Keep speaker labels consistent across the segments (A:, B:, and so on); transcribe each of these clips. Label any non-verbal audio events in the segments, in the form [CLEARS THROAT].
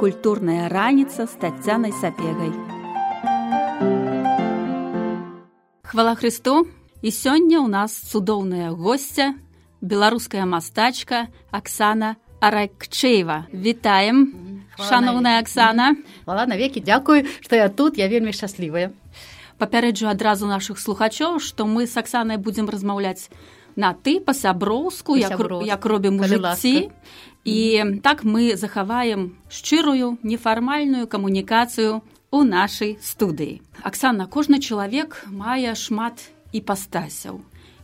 A: культурная раніца з таццянай сапегай. Хвала Христу і сёння ў нас цудоўная госця, беларуская мастачка Аксана Аракчеева. Вітаем шаноўная Аксана.
B: Хвала навекі дзякую, што я тут, я вельмі шчаслівая.
A: Папярэджу адразу нашых слухачоў, што мы з Аксанай будзем размаўляць на ты па-сяброўску, як, як робім у жыцці. І так мы захаваем шчырую нефармальную камунікацыю у нашай студыі. Аксана, кожны чалавек мае шмат іпастасяў.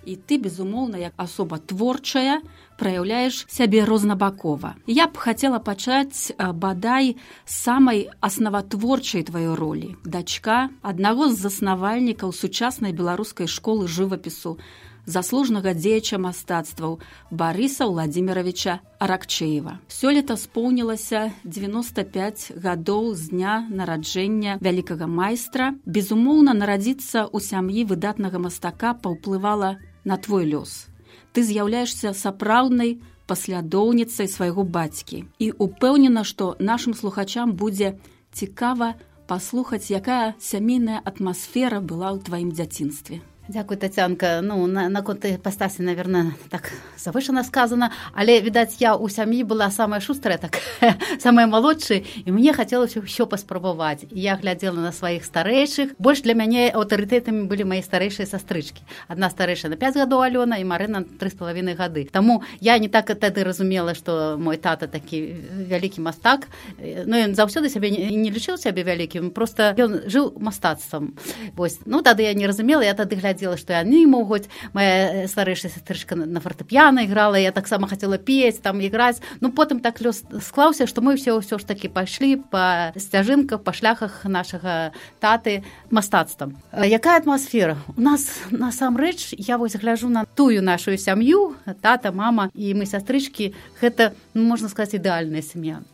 A: І ты, безумоўна, як асоба творчая, праяўляеш сябе рознабакова. Я б хацела пачаць бадай самай аснаватворчай тваёй ролі. Дачка аднаго з заснавальнікаў сучаснай беларускай школы жывапісу заслужнага дзеяча мастацтваў Барыса Владимировича Аракчеева. Сёлета споўнілася 95 гадоў з дня нараджэння вялікага майстра. Безумоўна, нарадзіцца ў сям'і выдатнага мастака паўплывала на твой лёс. Ты з'яўляешся сапраўднай паслядоўніцай свайго бацькі. І упэўнена, што нашым слухачам будзе цікава паслухаць, якая сямейная атмасфера была ў тваім дзяцінстве.
B: Дзякуй тацянка ну наконт на пастасі наверное так завышана сказана але відаць я у сям'і была самая шустрая так [LAUGHS] самая малодшая і мне хацелася ўсё паспрабаваць я глядзела на сваіх старэйшых больш для мяне аўтарытэтамі былі мае старэйшыя састрычкі адна старэйшая на 5 гадоў алёна і марына три з палавінай гады Таму я не так тады разумела што мой тата такі вялікі мастак. Ну ён заўсёды сябе не, не лічыў сябе вялікім просто ён жыў мастацтвам вось ну тады я не разумела я тады глядзела глядзела што яны могуць моя старэйшая сестрычка на фартэп'яна іграла я таксама хацела пець там іграць ну потым так лёс склаўся што мы ўсё ўсё ж такі пайшлі па сцяжынках па шляхах нашага таты мастацтвам якая атмасфера у нас насамрэч я вось гляжу на тую нашу сям'ю тата мама і мы сястрычкі гэта ну, можна сказаць ідэальная сям'я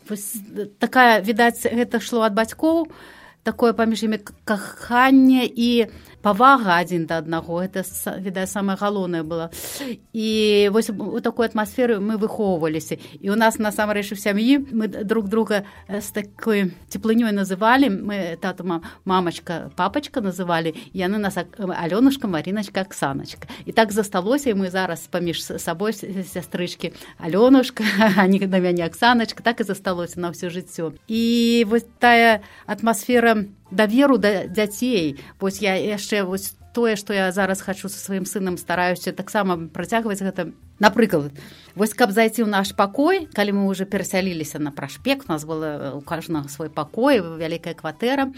B: такая відаць гэта шло ад бацькоў такое паміж імі каханне і павага адзін да аднаго это відаць самае галоўнае было. І вось у такой атмасферы мы выхоўваліся і у нас насамрэч у сям'і мы друг друга з такой цеплынёй называлі мы тату мамачка папачка называлі яны нас алёнушка марыначка аксаначка і так засталося і мы зараз паміж сабой сястрычкі алёнушка [LAUGHS] не на мяне аксаначка так і засталося на ўсё жыццё і вось тая атмасфера даверу да дзяцей вось я яшчэ вось тое што я зараз хачу са сваім сынам стараюся таксама працягваць гэта. Напрыклад вось каб зайці ў наш пакой калі мы уже перасяліліся на прашпект нас было у кажнага свой пакой вялікая кватэра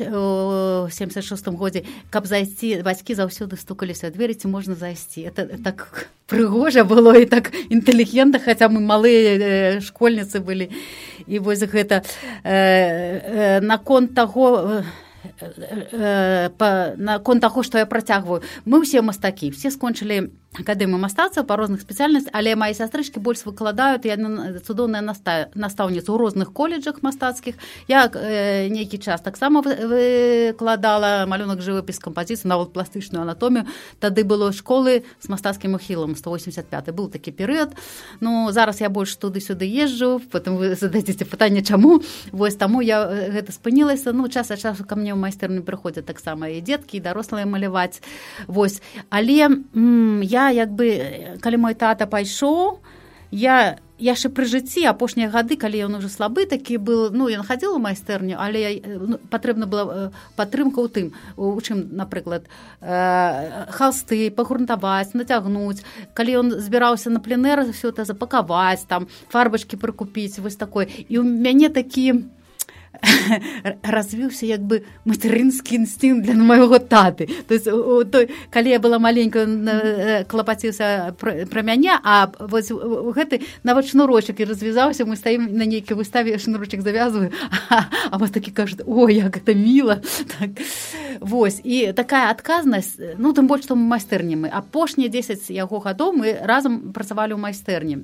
B: у семьдесят шестым годзе каб зайсці бацькі заўсёды стукаліся дзверы ці можна зайсці? Это так прыгожа было і так інтэлігента хаця мы малыя школьніцы былі. І вось гэта э, э, наконт таго э, наконт таго што я працягваю мы ўсе мастакі все скончылі акадэмію мастацтва па розных спецыяльнасць але мае сястрычкі больш выкладаюць яны цудоўная настаўніца ў розных коледжах мастацкіх я э, нейкі час таксама выкладала. Малюнак жывапіс кампазіцыі нават пластычную анатомію тады было школы з мастацкім ухілам 185 быў такі перыяд ну зараз я больш туды-сюды езджу потым вы зададзеце пытанне чаму вось таму я гэта спынілася. Ну час ад часу ка мне ў майстэрні прыходзяць таксама і дзеткі і дарослыя маляваць. Вось. Але я як бы калі мой тата пайшоў я яшчэ пры жыцці апошнія гады калі ён уже слабы такі был ну ён хадзіў у майстэрню але я, ну, патрэбна была падтрымка ў тым у чым напрыклад э, халсты пагрунтаваць нацягнуць калі ён збіраўся на пленэр все это запакаваць там фарбачки прыкупіць вось такой і у мяне такі [LAUGHS] развіўся як бы матэрынскі інстынкт для майго таты. То есть у той калі я была маленькая клапаціўся пра мяне а вось гэты нават шнурочак і развязаўся мы стаім на нейкі выставе шнурочак завязваю [LAUGHS] а вас такі кажуць о як гэта міла! [LAUGHS] Так. Вось і такая адказнасць ну тым больш што майстэрні мы. Апошнія 10 яго гадоў мы разам працавалі ў майстэрні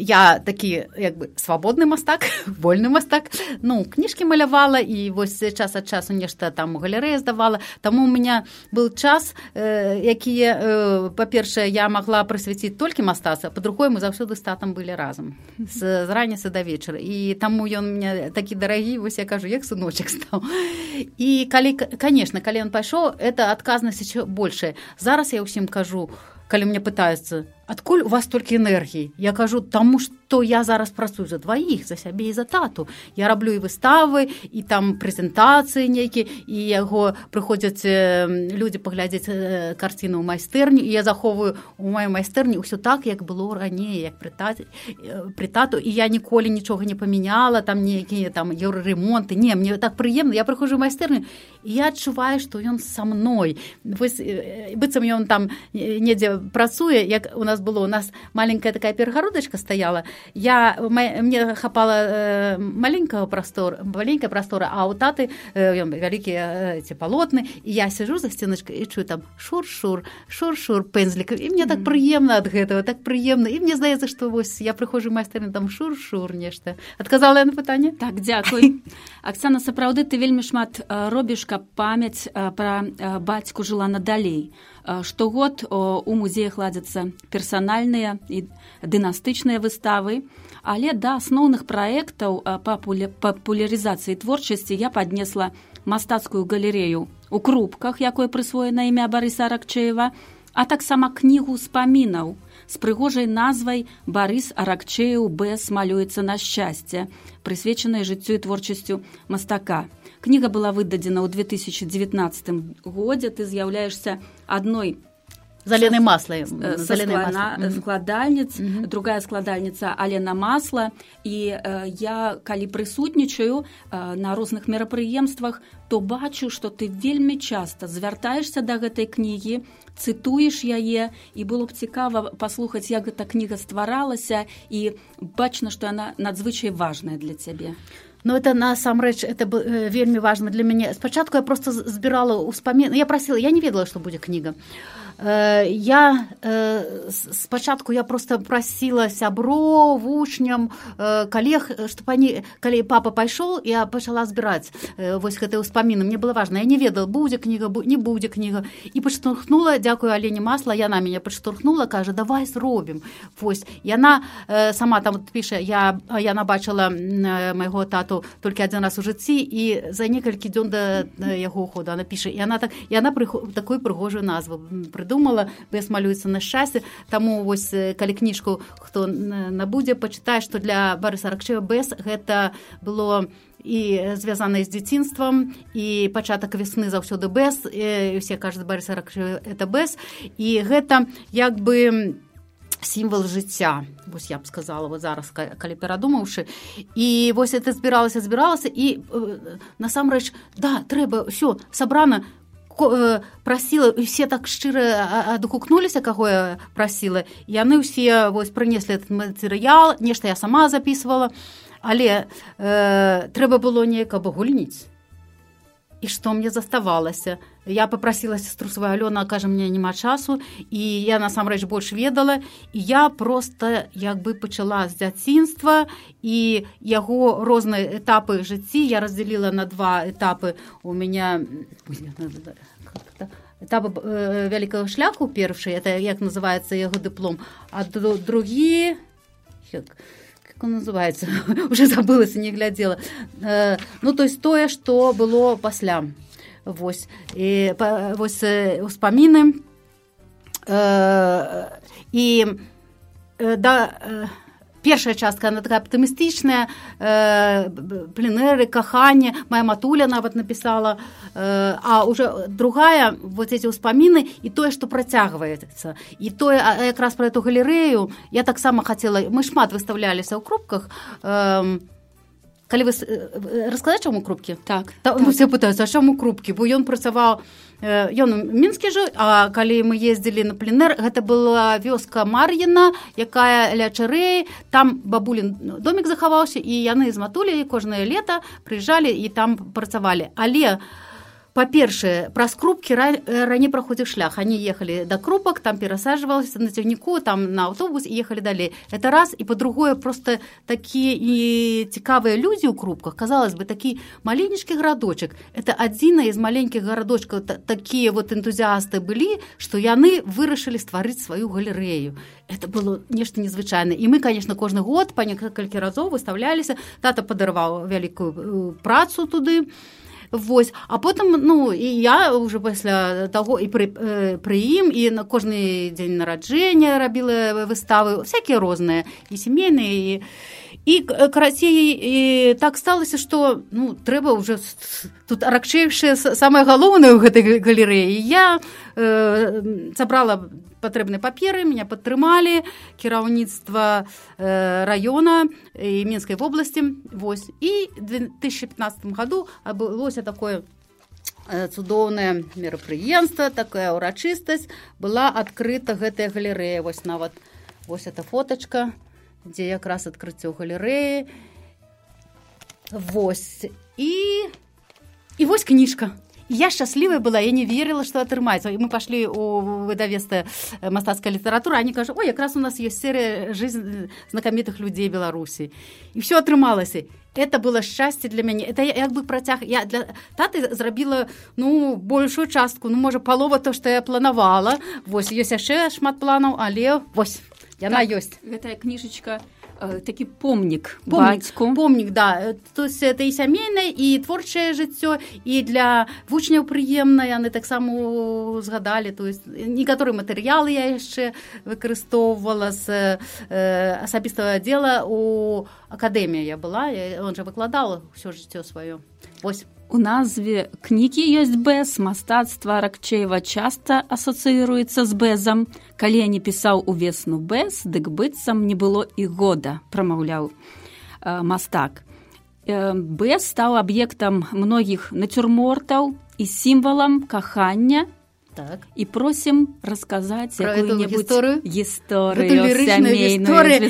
B: я такі як бы свабодны мастак [LAUGHS] вольны мастак. Ну кніжкі малявала і вось час ад часу нешта там у галерэя здавала. Таму у меня был час э, якія э, па-першае я магла прысвяціць толькі мастаца па-другое мы заўсёды з татам былі разам. З, з раніцы да вечара. І таму ён мне такі дарагі вось я кажу як сыночак [LAUGHS] стаў. І калі конечно калі ён пайшоў это адказнасць еще большая. Зараз я ўсім кажу калі мне пытаюцца адкуль у вас толькі энергіі я кажу таму што я зараз працую за дваіх за сябе і за тату. Я раблю і выставы і там прэзентацыі нейкі і яго прыходзяць людзі паглядзець карціну ў майстэрню і я захоўваю у маёй майстэрні ўсё так як было раней як прытаць пры тату. І я ніколі нічога не памяняла там нейкія там еўраремонты. Не мне так прыемна я прыхожу майстэрню і я адчуваю што ён са мной. Вось быццам ён там недзе працуе як у нас нас было у нас маленькая такая перагародачка стаяла я мне хапала э, маленького простор маленькая прастора а у таты э, вялікія эти палотны і я сижу за сценочкой і чую там шур-шур шур-шур пензлік і мне так прыемна ад гэтага так прыемна і мне здаецца што вось я прыхожу майстэрны там шур-шур нешта адказала я на пытанне
A: так дзякуй Аксана [LAUGHS] сапраўды ты вельмі шмат робіш каб памяць пра бацьку жыла надалей штогод у музеях ладзяцца персанальныя і дынастычныя выставы. Але да асноўных праектаў па папулярызацыі творчасці я паднесла мастацкую галерею у крупках якой прысвоена імя барыса ракчеева а таксама кнігу спамінаў з прыгожай назвай барыс аракчею бэс малюецца на шчасце прысвечанай жыццю і творчасцю мастака кніга была выдадзена ў 2019 годзе ты з'яўляешься адной
B: заленай маслай
A: складальніц mm -hmm. другая складальніца алена масла і э, я калі прысутнічаю э, на розных мерапрыемствах то бачу што ты вельмі часта звяртаешься да гэтай кнігі цытуеш яе і было б цікава паслухаць як гэта кніга стваралася і бачна што яна надзвычай важная для цябе.
B: Ну это насамрэч это э, вельмі важна для мяне. Спачатку я просто збірала ўспамін я прасила я не ведала што будзе кніга. Э, я э, спачатку я просто прасіла сябро вучням э, калег што пані калі папа пайшоў я пачала збіраць вось гэтыя ўспаміны мне было важна я не ведала будзе кніга не будзе кніга і падштурхнула дзякую алене масла яна мяне падштурхнула кажа давай зробім вось яна сама там піша я яна бачыла майго тату толькі адзін раз у жыцці і за некалькі дзён да яго уходу она піша яна так яна прыход такой прыгожую назву прыдумала прыдумала бес малюецца на шчасце таму вось калі кніжку хто набудзе пачытае што для барыса ракчева бес гэта было і звязаныя з дзяцінствам і пачатак весны заўсёды бэс усе кажуць барыса ракчева это бэс і гэта як бы сімвал жыцця вось я б сказала вот зараз калі перадумаўшы. І вось это збіралася збіралася і насамрэч да трэба ўсё сабрана Э, прасіла все так шчыра адгукнуліся каго я прасіла яны ўсе вось прынеслі этот матэрыял нешта я сама записывала. Але э, трэба было неяк абагульніць і што мне заставалася я попрасіла сестру свою алёна кажа мне няма часу і я насамрэч больш ведала. І я просто як бы пачала з дзяцінства і яго розныя этапы жыцці я раздзяліла на два этапы у меня этап э, вялікага шляху першы это як называется яго дыплом а другі як, как он называется? [LAUGHS] Уже забылася не глядзела э, ну то есть тое что было пасля вось і па, вось успаміны э, і э, да э, першая частка она такая аптымістычная э, пленеры каханне моя матуля нават написала э, а уже другая вот эти ўспаміны і тое что працягваецца і тое якраз про эту галерею я таксама хотела мы шмат выставляліся ў крупках э, калі вы расказаць чаму крупкі
A: так,
B: так. все пытаюцца чаму крупкі бо ён працаваў ён мінскі жыў а калі мы ездзілі на пленэр гэта была вёска мар'іна якая ля чарэі там бабулін домик захаваўся і яны з матулей кожнае лета прыязджалі і там працавалі але па-першае праз крупкі раней праходзіў шлях. Они ехалі да крупак там перасаджвалася на цягніку там на аўтобус і ехалі далей. Это раз. І па-другое просто такія і цікавыя людзі ў крупках. Казалось бы такі маленечкі гарадочак. Это адзіна з маленькіх гарадочкаў. Такія вот энтузіасты былі што яны вырашылі стварыць сваю галерэю. Это было нешта незвычайна і мы конечно кожны год па некалькі разоў выставляліся. Тата падарваў вялікую э, працу туды. і Вось. А потым ну і я уже пасля таго і пры, э, пры ім і на кожны дзень нараджэння рабіла выставы всякие розныя і сямейныя і і карацей так сталася што ну трэба ўжо тут аракчэйшае самае галоўнае ў гэтай галерэі. Я э, сабрала патрэбныя паперы меня падтрымалі кіраўніцтва э, района і мінскай вобласці вось. І 2015 году адбылося такое э, цудоўнае мерапрыемства такая ўрачыстасць была адкрыта гэтая галерэя. Вось нават вось эта фоточка дзе якраз адкрыццё галерэі. Вось. І і вось кніжка я шчаслівая была я не верила что атрымаецца мы пошли у выдавеста мастацкая літаратура они кажу ой якраз у нас есть серыя жизнь знакамітых людзей беларусі і все атрымалася это было шчасце для мяне это як бы працяг я для таты зрабіла ну большую частку ну можа палова то что я планавала вось ёсць яшчэ шмат планаў але вось яна так, ёсць
A: гэтая кніжачка Э, такі помнік
B: бацьку помнік да. То есть это і сямейнае і творчае жыццё і для вучняў прыемна яны таксама згадалі то есть некаторы матэрыялы я яшчэ выкарыстоўвала з э, асабістага дзела у акадэмія я была он жа выкладала ўсё жыццё сваё восьось
A: У назве кнігі ёсць бэз, мастацтва Ракчеева часта асацыюецца з бэзам. Калі я не пісаў увесну бэз, дык быццам не было і года, прамаўляў э, мастак. Э, бэз стаў аб'ектам многіх нацюрмортаў і сімвалам кахання
B: так.
A: і просім расказаць
B: гісторыю
A: гісторыю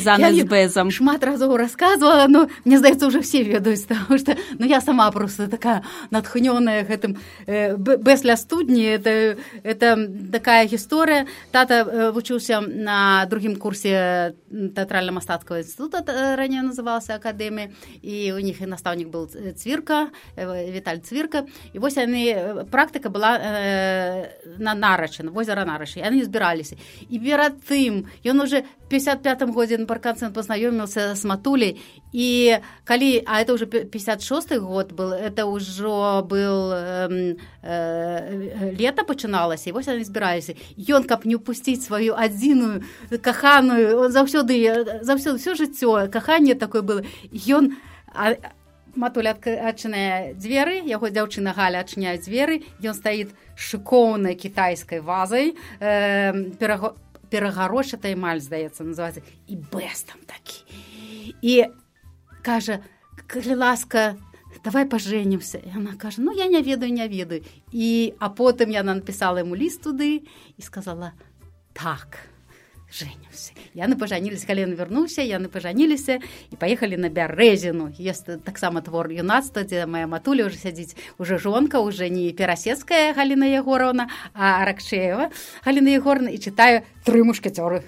A: з бэзам
B: шмат разоў рассказывала но мне здаецца уже все ведаюць [LAUGHS] потому что ну я сама просто такая натхнёная гэтым э, без ля студні это это такая гісторыя тата э, вучыўся на другім курсе тэатральна-мастацкого інститута э, ранее назывался акадэмія і у них і настаўнік был цвірка віталь цвірка і вось яны практыка была э, на нарачын возера нарашы яны збіраліся і перад тым ён уже 55 годзе на парканцэн пазнаёміўся з матуляй і калі а это уже 56 год был это ўжо был э, э, лета пачыналася і вось яны збіраліся ён каб не упусціць сваю адзіную каханую заўсёды заўсёды все жыццё каханне такое было. Ён а, матуля адчыняе дзверы яго дзяўчына галя адчыняе дзверы. Ён стаіць шыкоўнай кітайскай вазай э, пераго перагарошатай маль здаецца называецца і бэс там такі. І кажа калі ласка давай пажэнімся яна кажа ну я не ведаю не ведаю і а потым яна напісала яму ліст туды і сказала так жэнімся яны пажаніліся калі ён вярнуўся яны пажаніліся і паехалі на бярэзіну есть таксама твор юнацтва дзе моя матуля уже сядзіць уже жонка уже не перасецкая галіна егоровна а ракчеева галіна егорна і чытаю тры мушкацёры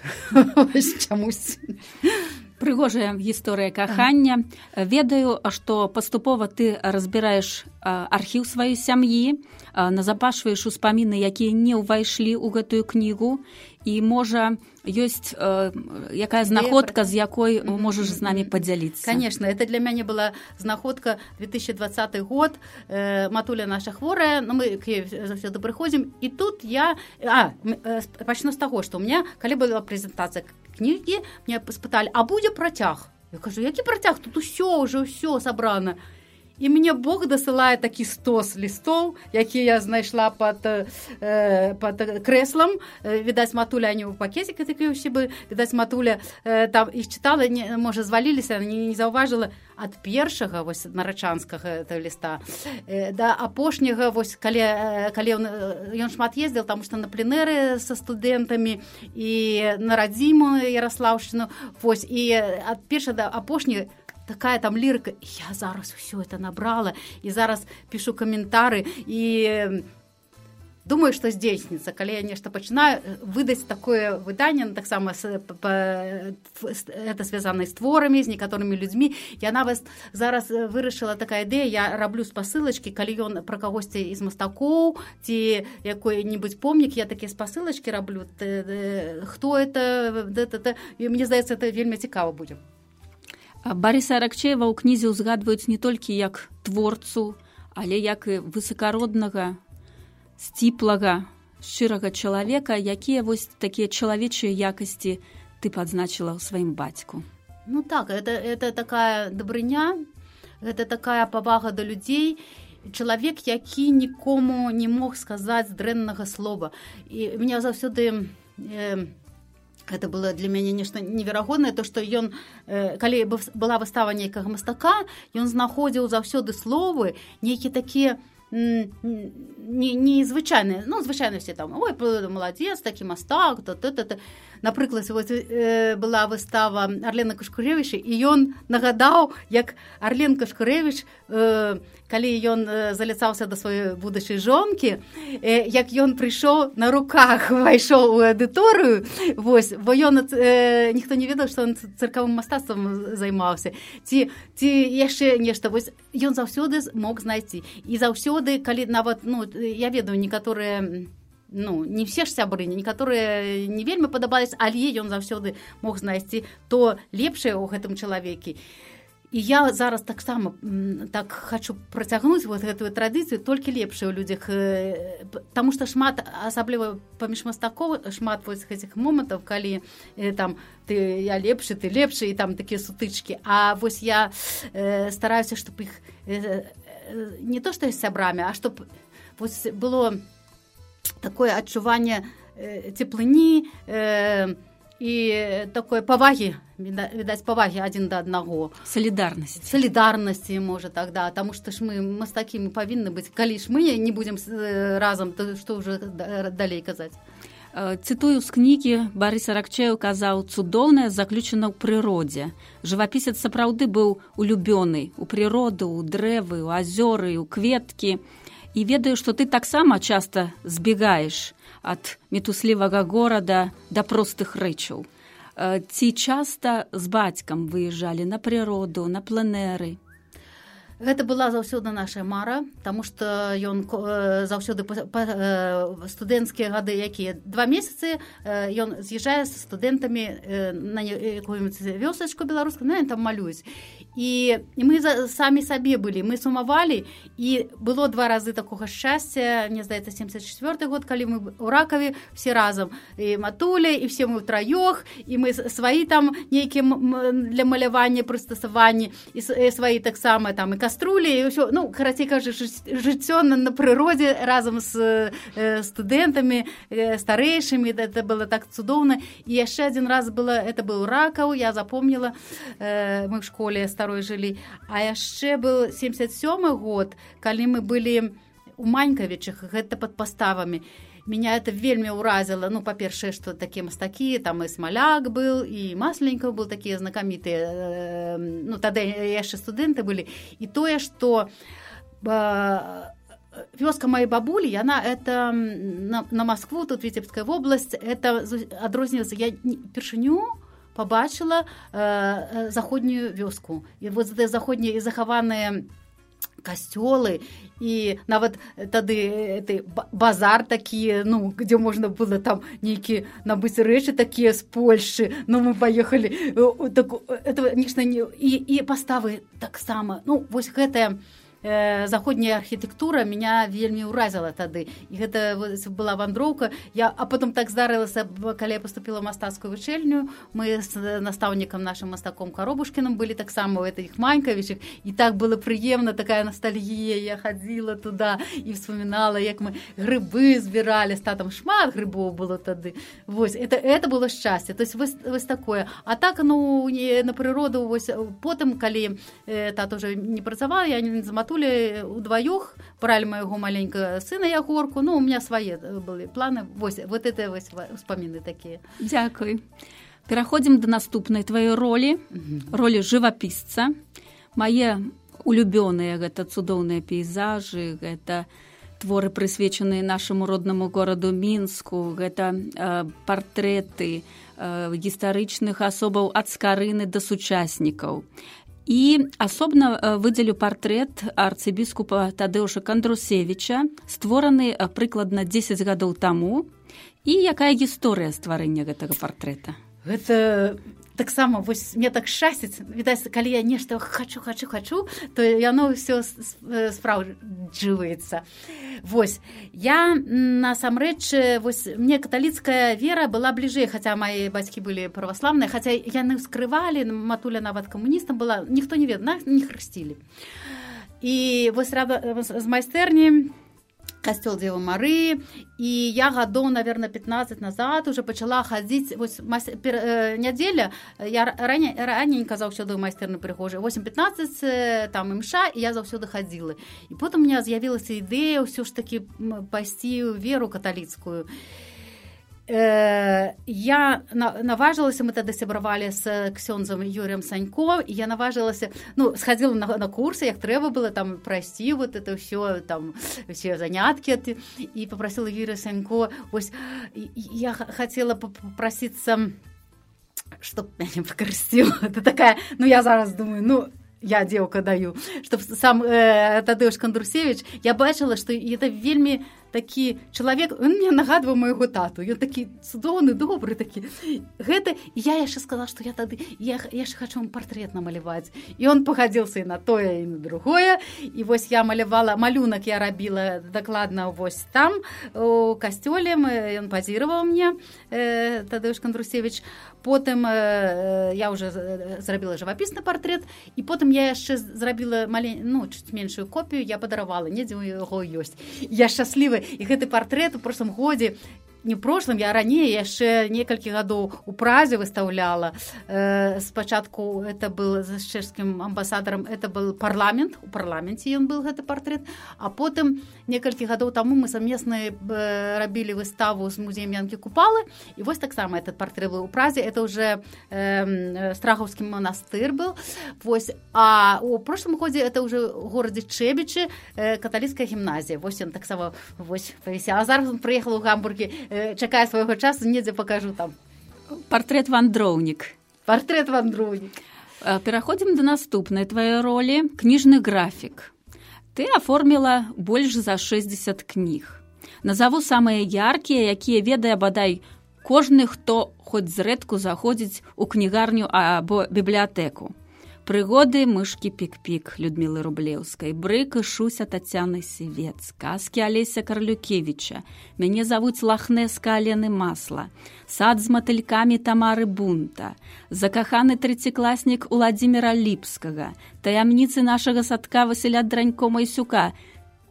B: чамусь [LAUGHS]
A: прыгожая гісторыя кахання ведаю што паступова ты разбіраеш архіў сваёй сям'і назапашваеш успаміны якія не ўвайшлі ў гэтую кнігу. І можа ёсць э, якая знаходка з якой можаш з намі падзяліцца.
B: Конечно это для мяне была знаходка 2020 год. Э, матуля наша хворая но мы заўсёды прыходзім. І тут я а, э, пачну з таго што у меня калі была прэзентацыя кнігі мне спыталі а будзе працяг я кажу які працяг тут усё ўжо ўсё сабрана і мне Бог дасылае такі стос лістоў які я знайшла под э, под крэслам відаць матуля не ў пакетик такі ўсе бы відаць матуля э, там іх чытала не можа зваліліся не, не заўважыла ад першага вось нарачанскага ліста э, да апошняга вось калі э, калі ён ён шмат ездзіл там што на пленэры са студэнтамі і на радзіму ярослаўшчыну вось і ад перша да апошняй такая там лірыка я зараз все это набрала і зараз пишу каментары і думаю что здзейсніцца калі я нешта пачынаю э, выдаць такое выданне ну, таксама это связана з творамі з некаторымі людзьмі я нават зараз э, вырашыла такая ідэя я раблю спасылачкі калі ён пра кагосьці з мастакоў ці якой-нибудь помнік я такія спасылачкі раблю хто это мне здаецца это вельмі цікава будзе
A: Барыса Ракчеева ў кнізе ўзгадваюць не толькі як творцу, але як і высакароднага сціплага шчырага чалавека якія вось такія чалавечыя якасці ты падзначыла ў сваім бацьку.
B: Ну так это это такая дабрыня гэта такая павага да людзей. Чалавек які нікому не мог сказаць дрэннага слова. І меня заўсёды э, это было для мяне нешта неверагоднае то што ён э, калі была выстава нейкага мастака ён знаходзіў заўсёды словы нейкі такія не, не звычайныя ну звычайнасці там ой маладзец такі мастак то то то напрыклад вось, э, была выстава арлена кашкуревіча і ён нагадаў як арлен кашкуревич э, калі ён э, заляцаўся да сваёй будучай жонкі э, як ён прыйшоў на руках [LAUGHS] увайшоў у аўдыторыю вось бо ён э, ніхто не ведаў што он цыркавым мастацтвам займаўся. Ці ці яшчэ нешта вось ён заўсёды мог знайсці. І заўсёды калі нават ну я ведаю некаторыя ну не все ж сябры некаторыя не вельмі падабались але ён заўсёды мог знайсці то лепшае ў гэтым чалавекі. і і я зараз таксама так хочу працягнуць вот гэтую традыцыю толькі лепшая ў людзях э, Таму што шмат асабліва паміж мастакоў шмат вось гэтых момантаў калі э, там ты я лепшы ты лепшы і там такія сутычкі. А вось я э, стараюся чтоб іх э, э, не то што з сябрамі а чтоб было такое адчуванне э, цеплыні э, і такое павагі відаць павагі адзін да аднаго
A: салідарнасць
B: салідарнасці можа тогда. Таму што ж мы мастакі мы павінны быць калі ж мы не будзем разам то што ўжо далей казаць
A: цытую з кнігі барыса ракчею казаў цудоўная заключана ў прыродзе жывапісец сапраўды быў улюбёны у прыроду у дрэвы у азёры у кветкі і ведаю што ты таксама часта збегаеш ад метуслівага горада да простых рэчаў ці часта з бацькам выязджалі на прыроду на планеры
B: гэта была заўсёды наша мара тому что ён заўсёды студэнцкія гады якія два месяцы ён з'язджае з студэнтамі на якую-нибудь вёсачку беларускую ну, там малююць. І, і мы за, самі сабе былі мы сумавалі і было два разы такога шчасця мне здаецца 74 год калі мы у ракаве все разам. І матуля і все мы траёх і мы сваі там нейкія для малявання прыстасаванні і сваі таксама там і каструлі і ўсё ну карацей кажа жыццё на, на прыродзе разам з э, студэнтамі э, старэйшымі это было так цудоўна і яшчэ адзін раз было это быў ракаў я запомніла э, мы в школе старой жылі а яшчэ был 77 год калі мы былі у манькавічах гэта под паставамі меня это вельмі ўразіла ну па-першае что такія мастакі там і смаляк был і масленька был такія знакамітыя э, ну тады яшчэ студэнты былі і тое что э, вёска моей бабулі яна это на, на москву тут віцебская вобласць это адрозніваецца я першыню побачыла э, заходнюю вёску. І вот заходнія і захаваныя касцёлы і нават тады ты базар такі ну где можна было там нейкі набыць рэчы такія з польльшчы ну мы поехали так, этого нешта не і, і паставы таксама ну вось гэтая э, заходняя архітэктура меня вельмі ўразіла тады. І гэта была вандроўка. Я а потом так здарылася калі я поступила мастацкую вучэльню мы с настаўнікам нашим мастаком каробушкіным былі таксама у этих манькавічых і так было прыемна такая ностальгія. Я хадзіла туда і вспоминала як мы грыбы збіралі. Ста там шмат грыбоў было тады. Вось это это было шчасце. То есть вось, вось такое. А так ну не на прыроду вось потым калі э, тато уже не працавала я не замату матулі удваёх бралі майго маленькага сына ягорку ну у меня свае былі планы. Вось вот это вось успаміны такія
A: дзякуй пераходзім да наступнай тваёй ролі ролі жывапісца мае улюбёныя гэта цудоўныя пейзажы гэта творы прысвечаныя нашаму роднаму гораду мінску гэта э, партрэты э, гістарычных асобаў ад скарыны да сучаснікаў і асобна э, выдзелю партрэт арцыбіскупа тадэуша кандрусевича створаны э, прыкладна 10 гадоў таму і якая гісторыя стварэння гэтага партрэта
B: гэта таксама вось мне так шчасціць відаць калі я нешта хочу хочу хочу то яно ўсё спраўджваецца. Восьось я насамрэч вось мне каталіцкая вера была бліжэй хаця мае бацькі былі праваслаўныя хаця яны скрывалі матуля нават камуністам была ніхто не ведна не хрысцілі. І вось рада з майстэрні касцёл дзева мары і я гадоў наверное 15 назад уже пачала хадзіць э, нядзеля я раней раненька заўсёды майстэрны прыгожы 815 э, там імша і я заўсёды хадзіла і потым у меня з'явілася ідэя ўсё ж таки пайсці веру каталіцкую і Э, я наважылася мы тады сябравалі з ксёнзам юрем санько і я наважылася ну схадзіла на, на курсы як трэба было там прайсці вот это ўсё там все заняткі і попрасила юрия санько ось я хацела попросіцца чтоб [LAUGHS] мяне пакарсціла это такая ну я зараз думаю ну я дзеўка даю чтоб сам э, тадыш кандрусевич я бачыла что это вельмі такі чалавек он мне нагадваў майго тату ён такі цудоўны добры такі. Гэта я яшчэ сказала что я тады я яшчэ хочу портрет намаляваць. І он пагадзіился і на тое і на другое. І вось я малявала малюнак я рабіла дакладна вось там у касцёле ён пазіраваў мне э, тады ж кандрусевич потым э, я уже зрабіла жывапісны портрет і потым я яшчэ зрабіла малень ну чуть меншую копію я падаравала недзе у яго ёсць. Я шчаслівы і гэты партрэт у прошлым годзе не прошлым я раней яшчэ некалькі гадоў у празе выстаўляла э, спачатку это был з чэшскім амбасадарам это был парламент у парламенце ён был гэты партрэт а потым некалькі гадоў таму мы самесна э, рабілі выставу з музеем янкі купалы. І вось таксама этот партрэт был у празе это уже э, страхаўскі манастыр был. Вось а у прошлым годзе это уже горадзе чэбічы э, каталіцкая гімназія вось ён таксама вось павіся а зараз он прыехал у гамбурге чакае свайго часу недзе пакажу там.
A: Портрет вандроўнік
B: портрет вандроўнік
A: пераходзім да наступнай твае ролі кніжны графік ты аформіла больш за 60 кніг назову самыя яркія якія ведае бадай кожны хто хоць зрэдку заходзіць у кнігарню або бібліятэку Прыгоды мышкі пік-пік Людмілы рублеўскай. Брык і шуся тацяны сівец. Казкі алеся карлюкевіча. Мяне завуць лахнеска алены масла. Сад з матылькамі тамары бунта. Закаханы трыццікласнік уладзіміра ліпскага. Таямніцы нашага садка васіля дранько майсюка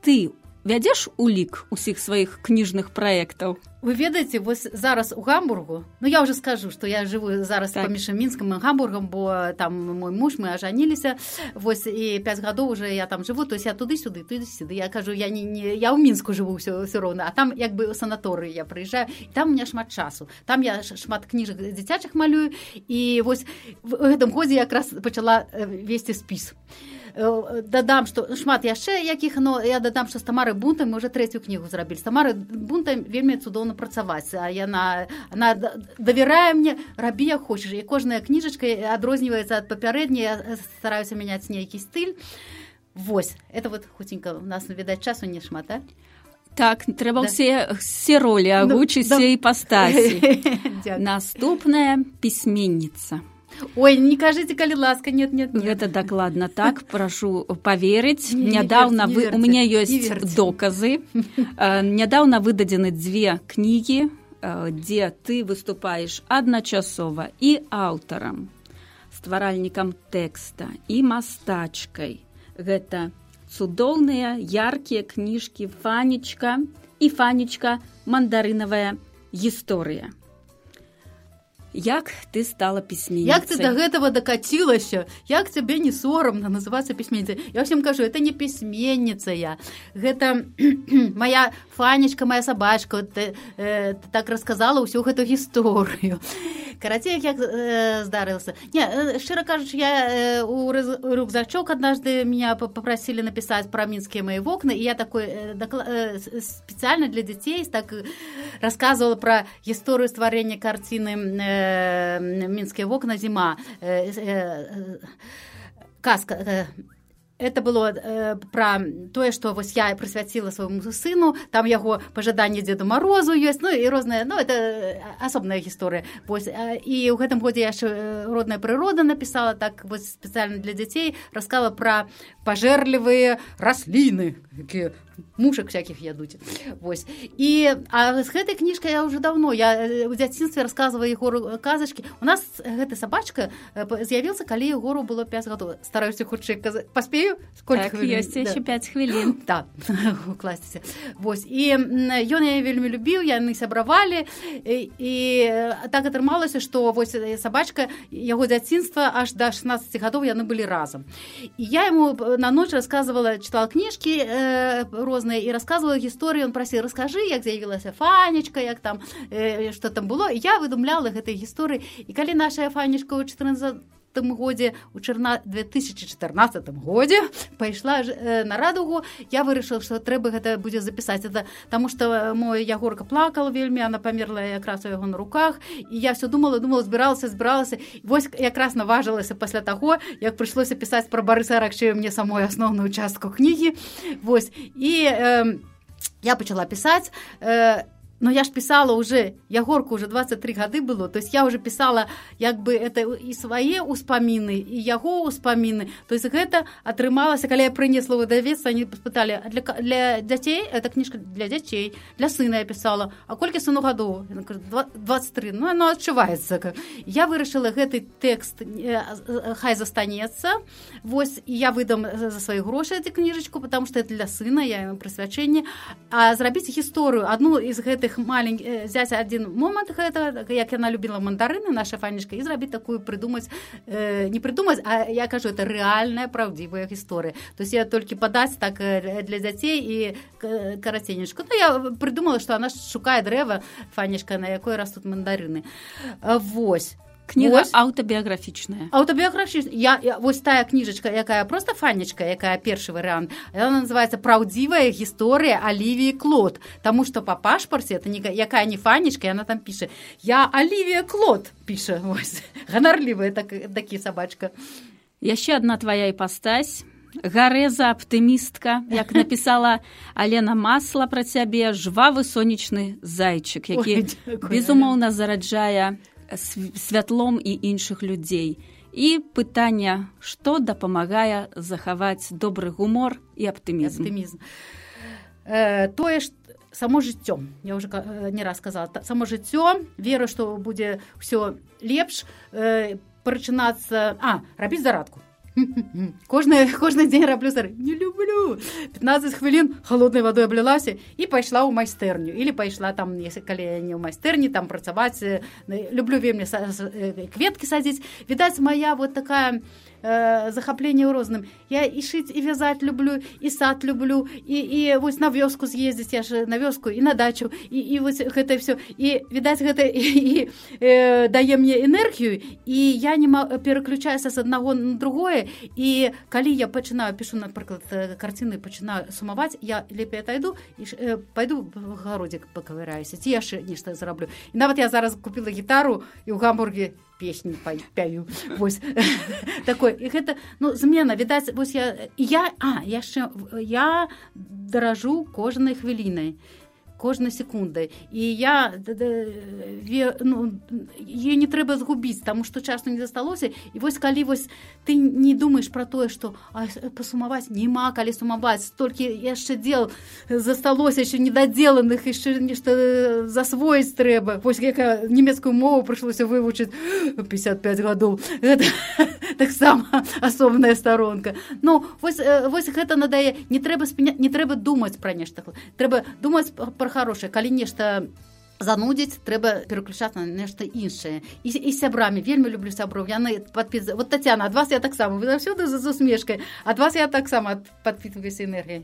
A: ты вядзеш улік усіх сваіх кніжных праектаў?
B: Вы ведаеце вось зараз у гамбургу ну я уже скажу что я жыву зараз так. паміж мінскам і гамбургам бо там мой муж мы ажаніліся вось і пять гадоў уже я там жыву то есть я туды сюды туды сюды я кажу я не, не я ў мінску жыву все все роўна а там як бы санаторыі я прыязджаю там у меня шмат часу. Там я шмат кніжак дзіцячых малюю і вось в гэтым годзе якраз пачала весці спіс. і Э, дадам што шмат яшчэ якіх но я дадам што з тамары бунтам мы уже трэцюю кнігу зрабілі тамары бунтам вельмі цудоўна працаваць а яна она давярае мне рабі як хочаш і кожная кніжачка адрозніваецца ад папярэдняй стараюся мяняць нейкі стыль Вось. Это вот хуценька у нас відаць часу не шмат а?
A: Так трэба ўсе да. все ролі агучыць ну, да. і пастасі [LAUGHS] наступная пісьменніца
B: Ой не кажите калі ласка нет нет,
A: нет. гэта дакладна так прашу поверыць нядаўна вы у меня ёсць доказы. Нядаўна выдадзены дзве кнігі дзе ты выступаеш адначасова і аўтарам стваральнікам тэкста і мастачкай гэта цудоўныя яркія кніжкі фанечка і фанечка мандарынавая гісторыя як ты стала пісьменніцай
B: як ты до гэтага дакацілася як цябе не сорамна называцца пісьменніцай я ўсім кажу это не пісьменніца я. Гэта [CLEARS THROAT] моя фанечка моя сабачка ты, э, так расказала ўсю гэту гісторыю [LAUGHS] карацей як э, здарылася не э, шчыра кажучы я э, у рюкзачок однажды меня попросили написать про мінскія мои вокны і я такой э, докла... э, специально для дзяцей так рассказывала про гісторыю стварэння карціны э, мінскія вокна зіма э, э, э, казка э, это было э, пра тое што вось я прысвяціла свайму сыну там яго пажаданне дзеду морозу ёсць ну і розныя ну это асобная гісторыя вось і ў гэтым годзе яшчэ родная прырода напісала так вось спецыяльна для дзяцей раскала пра пажэрлівыя расліны якія мушак всяких ядуць вось і а з гэтай кніжкай я уже давно я у дзяцінстве рассказываю егору казачки у нас гэта сабачка з'явіился калі егору было 5 гадоў стараюся хутчэй паспею
A: сколько так, ёсць да. еще 5 хвілін [LAUGHS] [LAUGHS]
B: так укласціся вось і ён я вельмі любіў яны сябравалі і, і так атрымалася что вось сабачка яго дзяцінства аж до 16 гадоў яны былі разам і я ему на ноч рассказывала читала кніжкі э, розныя і рассказывала гісторыю он прасіў расскажы як з'явілася фанечка як там э, что там было я выдумляла гэтай гісторыі і калі наша фанечка ў 14 годзе у чарна 2014 годзе пайшла э, на радугу. Я вырашыла что трэба гэта будзе запісаць. Это таму что мой ягорка плакала вельмі она памерла якраз у яго на руках. І я все думала думала збіралася збіралася. Вось якраз наважылася пасля таго як прыйшлося пісаць пра барыса ракчею мне самой асноўную частку кнігі. Вось. І э, я пачала пісаць э, но я ж писала уже ягорку уже 23 гады было то есть я уже писала як бы это і свае ўспаміны і яго ўспаміны то есть гэта атрымалася калі я прынесла выдавец они пыталі для для дзяцей эта кніжка для дзяцей для сына я писала а колькі сыну гадоў 23 ну оно как я вырашыла гэты тэкст э, хай застанецца восьось я выдам за свае грошы эти кніжачку потому что это для сына я прысвячэнне а зрабіць гісторыю одну из гэтых іх маленькі э, взять один момант гэта як яна любіла мандарыны наша фанечка і зрабіць такую прыдумаць э, не прыдумаць а я кажу это рэальная праўдзівая гісторыя то есть я толькі падаць так э, для дзяцей і караценечку ну, я прыдумала что она шукае дрэва фанечка на якой растут мандарыны восьось
A: кніга аўтабіяграфічная
B: аўтабіяграфічная я, я вось тая кніжачка якая просто фанечка якая першы варыянт она называется праўдзівая гісторыя алівіі клод Таму что по пашпарце это не якая не фанечка она там піша я алівія клод піша [LAUGHS] ганарлівая так такі сабачка
A: яшчэ одна твоя іпастась гарэза аптымістка як напісала алена масла пра цябе жвавы сонечны зайчык які безумоўна зараджае святлом і іншых людзей. І пытанне, што дапамагае захаваць добры гумор і аптымізм.
B: аптымізм. Э, тое ж само жыццё я уже э, не раз сказала само жыццё веру што будзе ўсё лепш э, прачынацца а рабіць зарадку кожны кожны дзень раблю зары не люблю. 15 хвілін холоднай вадой аблілася і пайшла ў майстэрню или пайшла там калі не ў майстэрні там працаваць люблю вельмі кветкі садзіць відаць моя вот такая э, захапленне ў розным я і шыць і вязаць люблю і сад люблю і і вось на вёску з'ездзіць я ж на вёску і на дачу і і вось гэта все і відаць гэта і, [LAUGHS] і э, дае мне энергію і я не пераключаюся з аднаго на другое. І калі я пачынаю пішу напрыклад карціны пачынаю сумаваць я лепей отойду і э, пойду в гародзік пакавыраюся ці яшчэ нешта зараблю. І нават я зараз купила гітару і ў гамбурге песню пяю такой і гэта ну змена відаць вось я я а яшчэ я даражу кожнай хвілінай кожнай секундай і я ну, е не трэба згубіць таму што часу не засталося. І вось калі вось ты не думаеш про тое што пасумаваць няма калі сумаваць столькі яшчэ дел засталося еще недадзеленых яшчэ нешта засвоіць трэба вось якая нямецкую мову прыйшлося вывучыць [GASPS] 55 гадоў [LAUGHS] таксама асобная старонка ну вось вось гэта надае не трэба спіня не трэба думаць пра нешта трэба думаць про хорошае калі нешта занудзіць трэба пераключаць на нешта іншае і, і сябрамі вельмі люблю сяброў яны подпі вот татяна ад вас я таксама вы заўсёды за усмешкай ад вас я таксама падпітваюся энергія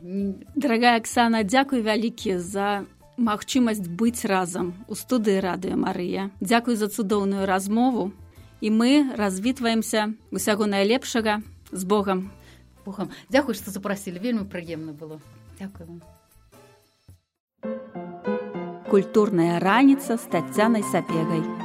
A: дорогая Аксана дзякуй вялікі за магчымасць быць разам у студыі радыё Марыя. Дзякуй за цудоўную размову. І мы развітваемся усяго найлепшага. З Богам.
B: Богам. Дзякуй, што запрасілі вельмі прыемна было. Дякую.
A: Культурная раніца з таццянай сапегай.